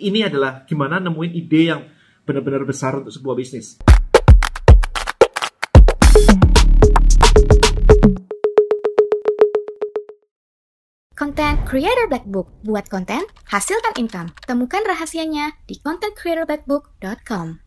ini adalah gimana nemuin ide yang benar-benar besar untuk sebuah bisnis. Content Creator Black Book. Buat konten, hasilkan income. Temukan rahasianya di contentcreatorblackbook.com.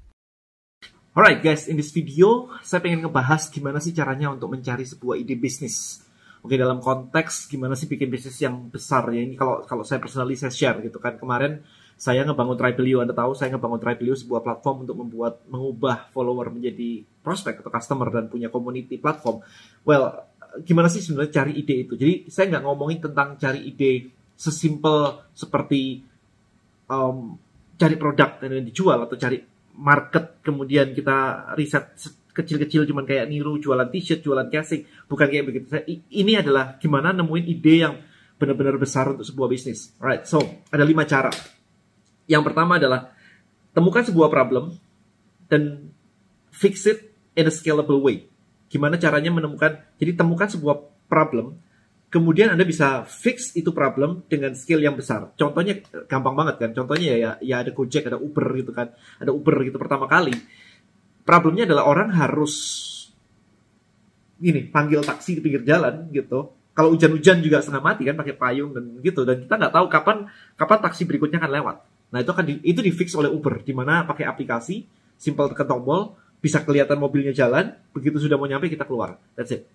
Alright guys, in this video saya pengen ngebahas gimana sih caranya untuk mencari sebuah ide bisnis. Oke, dalam konteks gimana sih bikin bisnis yang besar ya. Ini kalau kalau saya personally saya share gitu kan. Kemarin saya ngebangun Tribelio, Anda tahu saya ngebangun Tribelio sebuah platform untuk membuat mengubah follower menjadi prospek atau customer dan punya community platform. Well, gimana sih sebenarnya cari ide itu? Jadi saya nggak ngomongin tentang cari ide sesimpel seperti um, cari produk dan dijual atau cari market kemudian kita riset kecil-kecil cuman kayak niru jualan t-shirt, jualan casing, bukan kayak begitu. Ini adalah gimana nemuin ide yang benar-benar besar untuk sebuah bisnis. Alright, so ada lima cara. Yang pertama adalah temukan sebuah problem dan fix it in a scalable way. Gimana caranya menemukan, jadi temukan sebuah problem, kemudian Anda bisa fix itu problem dengan skill yang besar. Contohnya gampang banget kan, contohnya ya, ya ada Gojek, ada Uber gitu kan, ada Uber gitu pertama kali. Problemnya adalah orang harus gini, panggil taksi di pinggir jalan gitu. Kalau hujan-hujan juga setengah mati kan pakai payung dan gitu dan kita nggak tahu kapan kapan taksi berikutnya akan lewat. Nah itu akan di, itu di fix oleh Uber di mana pakai aplikasi, simple tekan tombol, bisa kelihatan mobilnya jalan, begitu sudah mau nyampe kita keluar. That's it.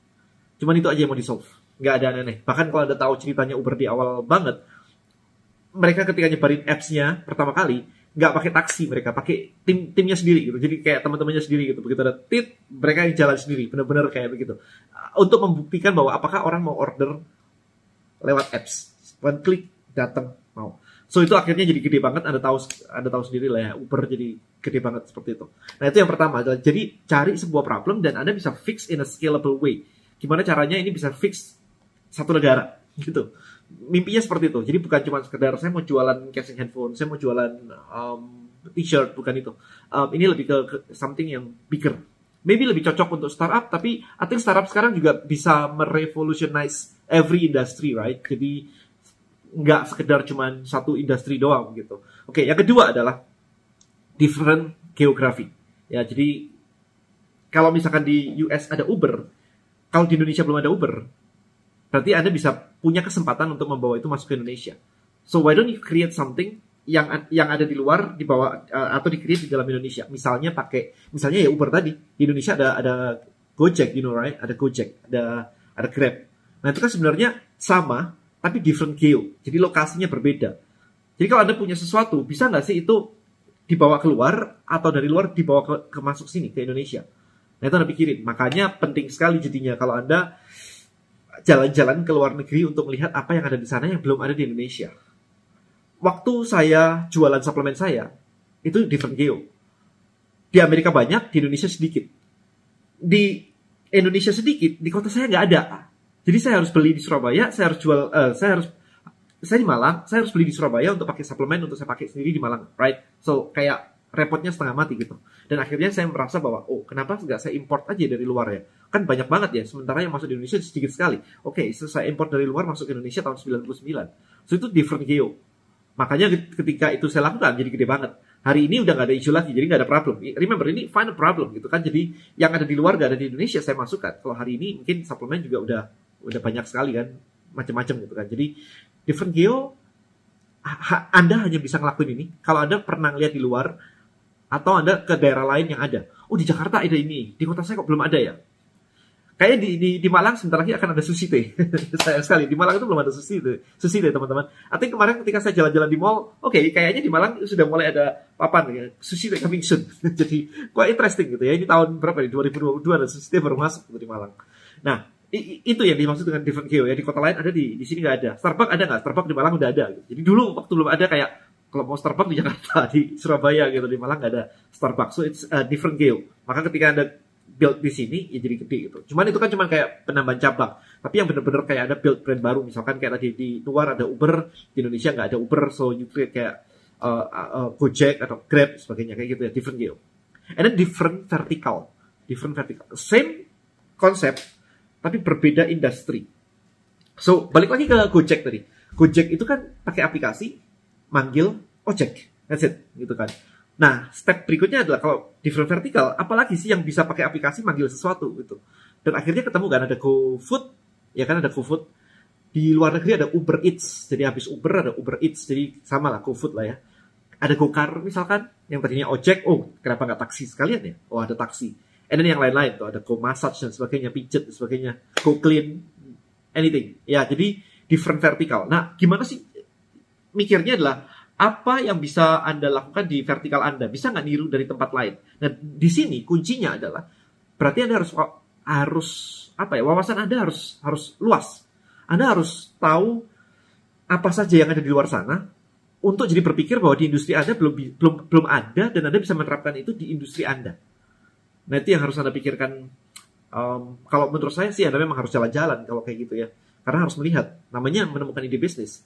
Cuman itu aja yang mau di solve. Nggak ada aneh-aneh. Bahkan kalau Anda tahu ceritanya Uber di awal banget, mereka ketika nyebarin apps-nya pertama kali, nggak pakai taksi mereka, pakai tim timnya sendiri gitu. Jadi kayak teman-temannya sendiri gitu. Begitu ada tit, mereka yang jalan sendiri, benar-benar kayak begitu. Untuk membuktikan bahwa apakah orang mau order lewat apps. One click datang mau. So itu akhirnya jadi gede banget. Anda tahu Anda tahu sendiri lah ya, Uber jadi gede banget seperti itu. Nah itu yang pertama adalah jadi cari sebuah problem dan Anda bisa fix in a scalable way. Gimana caranya ini bisa fix satu negara gitu. Mimpinya seperti itu. Jadi bukan cuma sekedar saya mau jualan casing handphone, saya mau jualan um, t-shirt, bukan itu. Um, ini lebih ke, ke something yang bigger. Maybe lebih cocok untuk startup, tapi I think startup sekarang juga bisa merevolutionize every industry, right? Jadi nggak sekedar cuma satu industri doang gitu. Oke, yang kedua adalah different geography. Ya, jadi kalau misalkan di US ada Uber, kalau di Indonesia belum ada Uber, berarti Anda bisa punya kesempatan untuk membawa itu masuk ke Indonesia. So why don't you create something yang yang ada di luar dibawa uh, atau di create di dalam Indonesia. Misalnya pakai misalnya ya Uber tadi. Di Indonesia ada ada Gojek, you know right? Ada Gojek, ada ada Grab. Nah, itu kan sebenarnya sama tapi different geo. Jadi lokasinya berbeda. Jadi kalau Anda punya sesuatu, bisa nggak sih itu dibawa keluar atau dari luar dibawa ke, ke masuk sini ke Indonesia? Nah itu Anda pikirin. Makanya penting sekali jadinya kalau Anda jalan-jalan ke luar negeri untuk melihat apa yang ada di sana yang belum ada di Indonesia. Waktu saya jualan suplemen saya, itu different geo. Di Amerika banyak, di Indonesia sedikit. Di Indonesia sedikit, di kota saya nggak ada. Jadi saya harus beli di Surabaya, saya harus jual, uh, saya harus saya di Malang, saya harus beli di Surabaya untuk pakai suplemen untuk saya pakai sendiri di Malang, right? So kayak repotnya setengah mati gitu. Dan akhirnya saya merasa bahwa, oh kenapa nggak saya import aja dari luar ya? Kan banyak banget ya, sementara yang masuk di Indonesia sedikit sekali. Oke, okay, so saya import dari luar masuk ke Indonesia tahun 99. So itu different geo. Makanya ketika itu saya lakukan jadi gede banget. Hari ini udah nggak ada isu lagi, jadi nggak ada problem. Remember ini find a problem gitu kan. Jadi yang ada di luar nggak ada di Indonesia saya masukkan. Kalau hari ini mungkin suplemen juga udah udah banyak sekali kan, macam-macam gitu kan. Jadi different geo, Anda hanya bisa ngelakuin ini kalau Anda pernah lihat di luar atau Anda ke daerah lain yang ada. Oh di Jakarta ada ini, di kota saya kok belum ada ya? Kayaknya di, di, di Malang sebentar lagi akan ada sushi teh. Sayang sekali, di Malang itu belum ada sushi teh. Sushi teh teman-teman. Artinya kemarin ketika saya jalan-jalan di mall, oke okay, kayaknya di Malang sudah mulai ada papan ya, sushi teh coming soon. Jadi quite interesting gitu ya. Ini tahun berapa nih? 2022 ada sushi teh baru masuk di Malang. Nah, itu yang dimaksud dengan different geo ya di kota lain ada di di sini nggak ada. Starbucks ada nggak? Starbucks di Malang udah ada gitu. jadi dulu waktu belum ada kayak kalau mau Starbucks di Jakarta di Surabaya gitu di Malang nggak ada Starbucks. So it's a different geo. Maka ketika anda build di sini ya jadi gede gitu. Cuman itu kan cuma kayak penambahan cabang. Tapi yang benar-benar kayak ada build brand baru. Misalkan kayak tadi di luar ada Uber di Indonesia nggak ada Uber so you create kayak uh, uh, Gojek atau Grab sebagainya kayak gitu ya different geo. And then different vertical. Different vertical. Same konsep tapi berbeda industri. So, balik lagi ke Gojek tadi. Gojek itu kan pakai aplikasi manggil ojek. That's it, gitu kan. Nah, step berikutnya adalah kalau different vertical, apalagi sih yang bisa pakai aplikasi manggil sesuatu gitu. Dan akhirnya ketemu kan ada GoFood, ya kan ada GoFood. Di luar negeri ada Uber Eats, jadi habis Uber ada Uber Eats, jadi sama lah GoFood lah ya. Ada GoCar misalkan, yang tadinya ojek, oh kenapa nggak taksi sekalian ya? Oh ada taksi. And then yang lain-lain tuh ada Go Massage dan sebagainya, pijet dan sebagainya, Go Clean, anything. Ya jadi different vertical. Nah gimana sih mikirnya adalah apa yang bisa Anda lakukan di vertikal Anda? Bisa nggak niru dari tempat lain? Nah, di sini kuncinya adalah berarti Anda harus harus apa ya? Wawasan Anda harus harus luas. Anda harus tahu apa saja yang ada di luar sana untuk jadi berpikir bahwa di industri Anda belum belum belum ada dan Anda bisa menerapkan itu di industri Anda. Nah, itu yang harus Anda pikirkan. Um, kalau menurut saya sih Anda memang harus jalan-jalan kalau kayak gitu ya. Karena harus melihat. Namanya menemukan ide bisnis.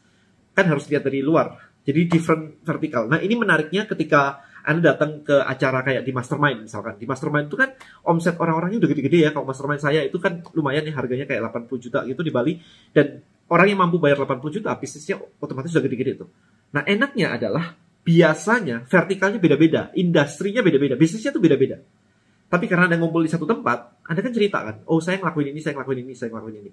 Kan harus lihat dari luar jadi different vertical. Nah ini menariknya ketika anda datang ke acara kayak di mastermind misalkan. Di mastermind itu kan omset orang-orangnya udah gede-gede ya. Kalau mastermind saya itu kan lumayan ya harganya kayak 80 juta gitu di Bali. Dan orang yang mampu bayar 80 juta bisnisnya otomatis udah gede-gede tuh. Nah enaknya adalah biasanya vertikalnya beda-beda. Industrinya beda-beda. Bisnisnya tuh beda-beda. Tapi karena Anda ngumpul di satu tempat, Anda kan cerita kan, oh saya ngelakuin ini, saya ngelakuin ini, saya ngelakuin ini.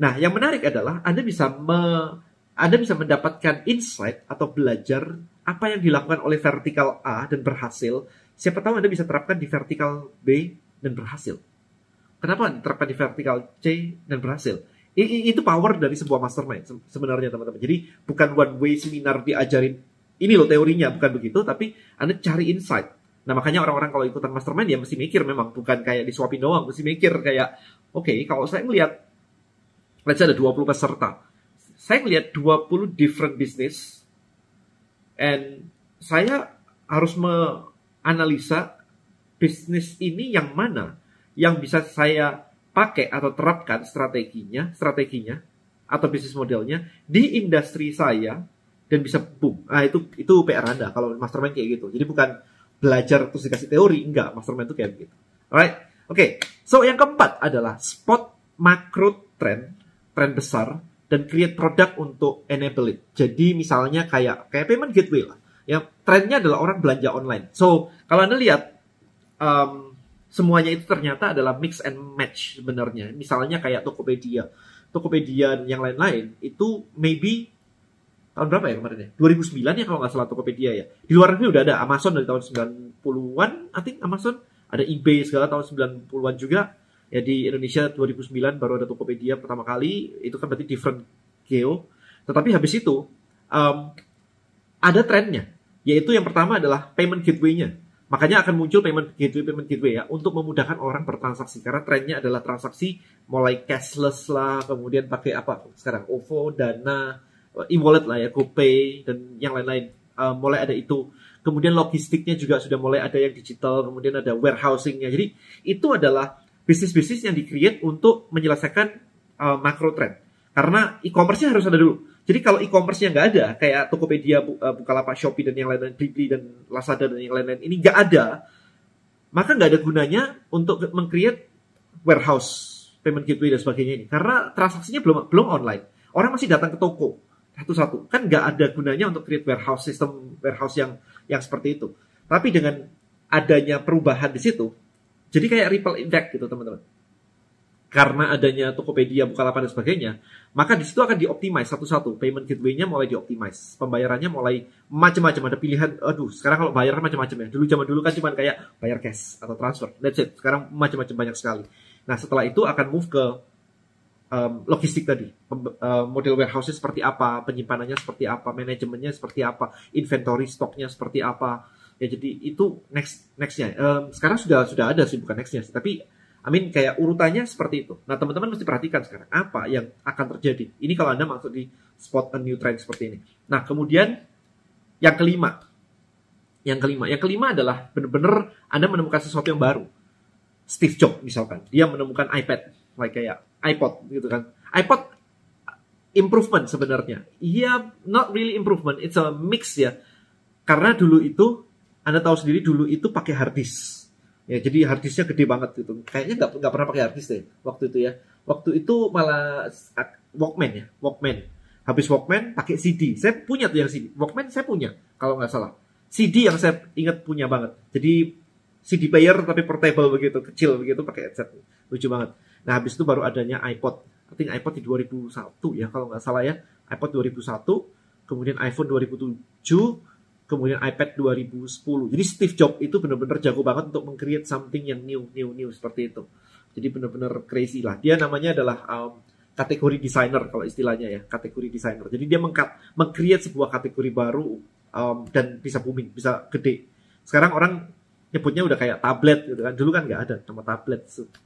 Nah, yang menarik adalah Anda bisa me anda bisa mendapatkan insight atau belajar apa yang dilakukan oleh vertikal A dan berhasil. Siapa tahu Anda bisa terapkan di vertikal B dan berhasil. Kenapa diterapkan di vertikal C dan berhasil? I, itu power dari sebuah mastermind sebenarnya teman-teman. Jadi bukan one way seminar diajarin ini loh teorinya bukan begitu, tapi Anda cari insight. Nah makanya orang-orang kalau ikutan mastermind ya mesti mikir memang bukan kayak disuapin doang, mesti mikir kayak oke okay, kalau saya melihat let's say ada 20 peserta, saya melihat 20 different business and saya harus menganalisa bisnis ini yang mana yang bisa saya pakai atau terapkan strateginya, strateginya atau bisnis modelnya di industri saya dan bisa boom. Nah, itu itu PR Anda kalau mastermind kayak gitu. Jadi bukan belajar terus dikasih teori, enggak, mastermind itu kayak begitu. Alright. Oke. Okay. So yang keempat adalah spot macro trend, trend besar dan create produk untuk enable it. Jadi misalnya kayak kayak payment gateway lah. Yang trennya adalah orang belanja online. So kalau anda lihat um, semuanya itu ternyata adalah mix and match sebenarnya. Misalnya kayak Tokopedia, Tokopedia yang lain-lain itu maybe tahun berapa ya kemarin ya? 2009 ya kalau nggak salah Tokopedia ya. Di luar negeri udah ada. Amazon dari tahun 90-an, I think Amazon. Ada eBay segala tahun 90-an juga. Ya di Indonesia 2009 baru ada Tokopedia pertama kali. Itu kan berarti different geo. Tetapi habis itu um, ada trennya yaitu yang pertama adalah payment gateway-nya. Makanya akan muncul payment gateway payment gateway ya untuk memudahkan orang bertransaksi. Karena trennya adalah transaksi mulai cashless lah kemudian pakai apa? Sekarang OVO Dana e-wallet lah ya GoPay dan yang lain-lain uh, mulai ada itu kemudian logistiknya juga sudah mulai ada yang digital kemudian ada warehousingnya jadi itu adalah bisnis-bisnis yang di-create untuk menyelesaikan uh, macro trend. Karena e-commerce-nya harus ada dulu. Jadi kalau e-commerce-nya nggak ada, kayak Tokopedia, uh, Bukalapak, Shopee, dan yang lain-lain, Blibli, dan Lazada, dan yang lain-lain, ini nggak ada, maka nggak ada gunanya untuk meng-create warehouse, payment gateway, dan sebagainya ini. Karena transaksinya belum belum online. Orang masih datang ke toko satu-satu. Kan nggak ada gunanya untuk create warehouse, sistem warehouse yang yang seperti itu. Tapi dengan adanya perubahan di situ, jadi kayak ripple effect gitu teman-teman. Karena adanya Tokopedia, Bukalapak dan sebagainya, maka di situ akan dioptimize satu-satu. Payment gateway-nya mulai dioptimize. Pembayarannya mulai macam-macam. Ada pilihan, aduh sekarang kalau bayar macam-macam ya. Dulu zaman dulu kan cuma kayak bayar cash atau transfer. That's it. Sekarang macam-macam banyak sekali. Nah setelah itu akan move ke um, logistik tadi, model warehouse seperti apa, penyimpanannya seperti apa, manajemennya seperti apa, inventory stoknya seperti apa, ya jadi itu next nextnya. Um, sekarang sudah sudah ada sih bukan nextnya. Tapi I mean kayak urutannya seperti itu. Nah teman-teman mesti perhatikan sekarang apa yang akan terjadi? Ini kalau anda masuk di spot a new trend seperti ini. Nah kemudian yang kelima. Yang kelima. Yang kelima adalah benar-benar anda menemukan sesuatu yang baru. Steve Jobs misalkan. Dia menemukan iPad like kayak iPod gitu kan iPod improvement sebenarnya iya not really improvement it's a mix ya karena dulu itu anda tahu sendiri dulu itu pakai hard disk. Ya, jadi hard disknya gede banget gitu. Kayaknya nggak nggak pernah pakai hard disk deh waktu itu ya. Waktu itu malah Walkman ya, Walkman. Habis Walkman pakai CD. Saya punya tuh yang CD. Walkman saya punya kalau nggak salah. CD yang saya ingat punya banget. Jadi CD player tapi portable begitu, kecil begitu pakai headset. Lucu banget. Nah, habis itu baru adanya iPod. I think iPod di 2001 ya kalau nggak salah ya. iPod 2001, kemudian iPhone 2007, kemudian iPad 2010. Jadi Steve Jobs itu benar-benar jago banget untuk meng-create something yang new, new, new seperti itu. Jadi benar-benar crazy lah. Dia namanya adalah um, kategori designer kalau istilahnya ya, kategori designer. Jadi dia meng-create sebuah kategori baru um, dan bisa booming, bisa gede. Sekarang orang nyebutnya udah kayak tablet gitu kan. Dulu kan nggak ada nama tablet,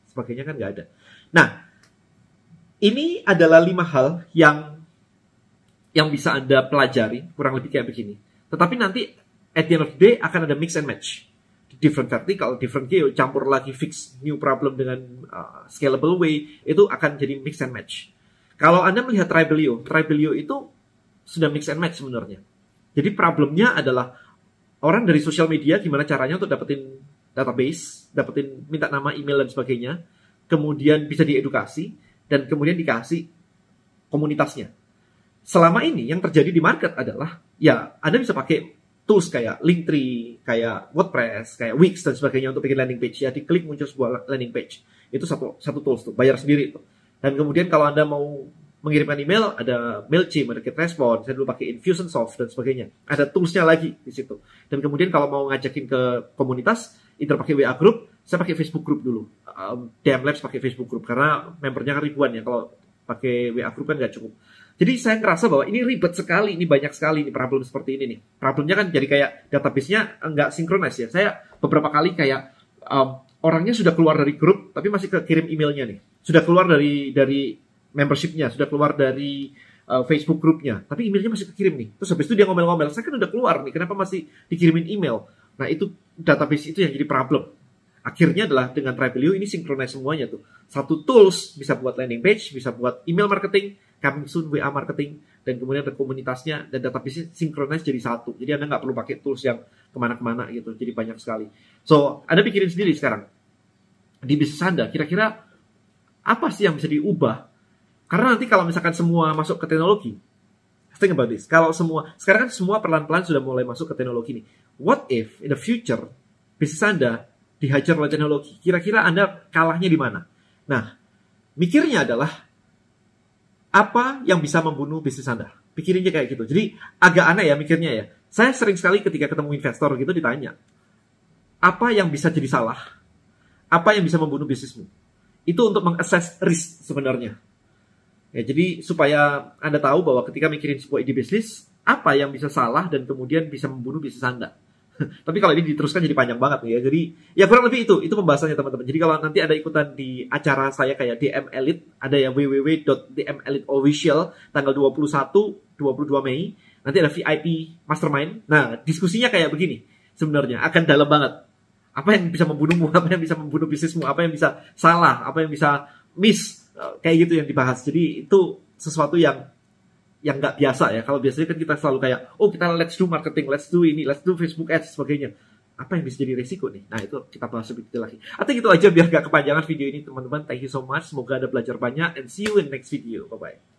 sebagainya kan nggak ada. Nah, ini adalah lima hal yang yang bisa anda pelajari kurang lebih kayak begini. Tetapi nanti at the end of the day akan ada mix and match. Different vertical, different geo, campur lagi fix new problem dengan uh, scalable way, itu akan jadi mix and match. Kalau Anda melihat Tribelio, Tribelio itu sudah mix and match sebenarnya. Jadi problemnya adalah orang dari sosial media gimana caranya untuk dapetin database, dapetin minta nama, email dan sebagainya, kemudian bisa diedukasi dan kemudian dikasih komunitasnya. Selama ini yang terjadi di market adalah ya Anda bisa pakai tools kayak Linktree, kayak WordPress, kayak Wix dan sebagainya untuk bikin landing page ya diklik muncul sebuah landing page. Itu satu satu tools tuh, bayar sendiri tuh. Dan kemudian kalau Anda mau mengirimkan email ada Mailchimp, ada GetResponse, saya dulu pakai Infusionsoft dan sebagainya. Ada toolsnya lagi di situ. Dan kemudian kalau mau ngajakin ke komunitas, itu pakai WA group, saya pakai Facebook group dulu. Um, DM Labs pakai Facebook group karena membernya kan ribuan ya. Kalau pakai WA group kan nggak cukup. Jadi saya ngerasa bahwa ini ribet sekali, ini banyak sekali ini problem seperti ini nih. Problemnya kan jadi kayak database-nya nggak sinkronis ya. Saya beberapa kali kayak um, orangnya sudah keluar dari grup tapi masih kirim emailnya nih. Sudah keluar dari dari membershipnya, sudah keluar dari uh, Facebook grupnya, tapi emailnya masih kekirim nih. Terus habis itu dia ngomel-ngomel, saya kan udah keluar nih, kenapa masih dikirimin email? Nah itu database itu yang jadi problem. Akhirnya adalah dengan Tribelio ini sinkronis semuanya tuh. Satu tools bisa buat landing page, bisa buat email marketing, coming soon WA marketing, dan kemudian ada komunitasnya dan database sinkronis jadi satu. Jadi Anda nggak perlu pakai tools yang ke mana-kemana gitu. Jadi banyak sekali. So, Anda pikirin sendiri sekarang. Di bisnis Anda, kira-kira apa sih yang bisa diubah karena nanti kalau misalkan semua masuk ke teknologi, think about this. Kalau semua, sekarang kan semua pelan-pelan sudah mulai masuk ke teknologi ini. What if in the future bisnis Anda dihajar oleh teknologi? Kira-kira Anda kalahnya di mana? Nah, mikirnya adalah apa yang bisa membunuh bisnis Anda? Pikirinnya kayak gitu. Jadi agak aneh ya mikirnya ya. Saya sering sekali ketika ketemu investor gitu ditanya, apa yang bisa jadi salah? Apa yang bisa membunuh bisnismu? Itu untuk mengakses risk sebenarnya. Ya, jadi supaya Anda tahu bahwa ketika mikirin sebuah ide bisnis, apa yang bisa salah dan kemudian bisa membunuh bisnis Anda. Tapi kalau ini diteruskan jadi panjang banget ya. Jadi ya kurang lebih itu, itu pembahasannya teman-teman. Jadi kalau nanti ada ikutan di acara saya kayak DM Elite, ada ya www.dmeliteofficial tanggal 21 22 Mei. Nanti ada VIP Mastermind. Nah, diskusinya kayak begini sebenarnya, akan dalam banget. Apa yang bisa membunuhmu, apa yang bisa membunuh bisnismu, apa yang bisa salah, apa yang bisa miss kayak gitu yang dibahas. Jadi itu sesuatu yang yang nggak biasa ya. Kalau biasanya kan kita selalu kayak, oh kita let's do marketing, let's do ini, let's do Facebook ads sebagainya. Apa yang bisa jadi resiko nih? Nah itu kita bahas lebih detail lagi. Atau gitu aja biar gak kepanjangan video ini teman-teman. Thank you so much. Semoga ada belajar banyak and see you in next video. Bye bye.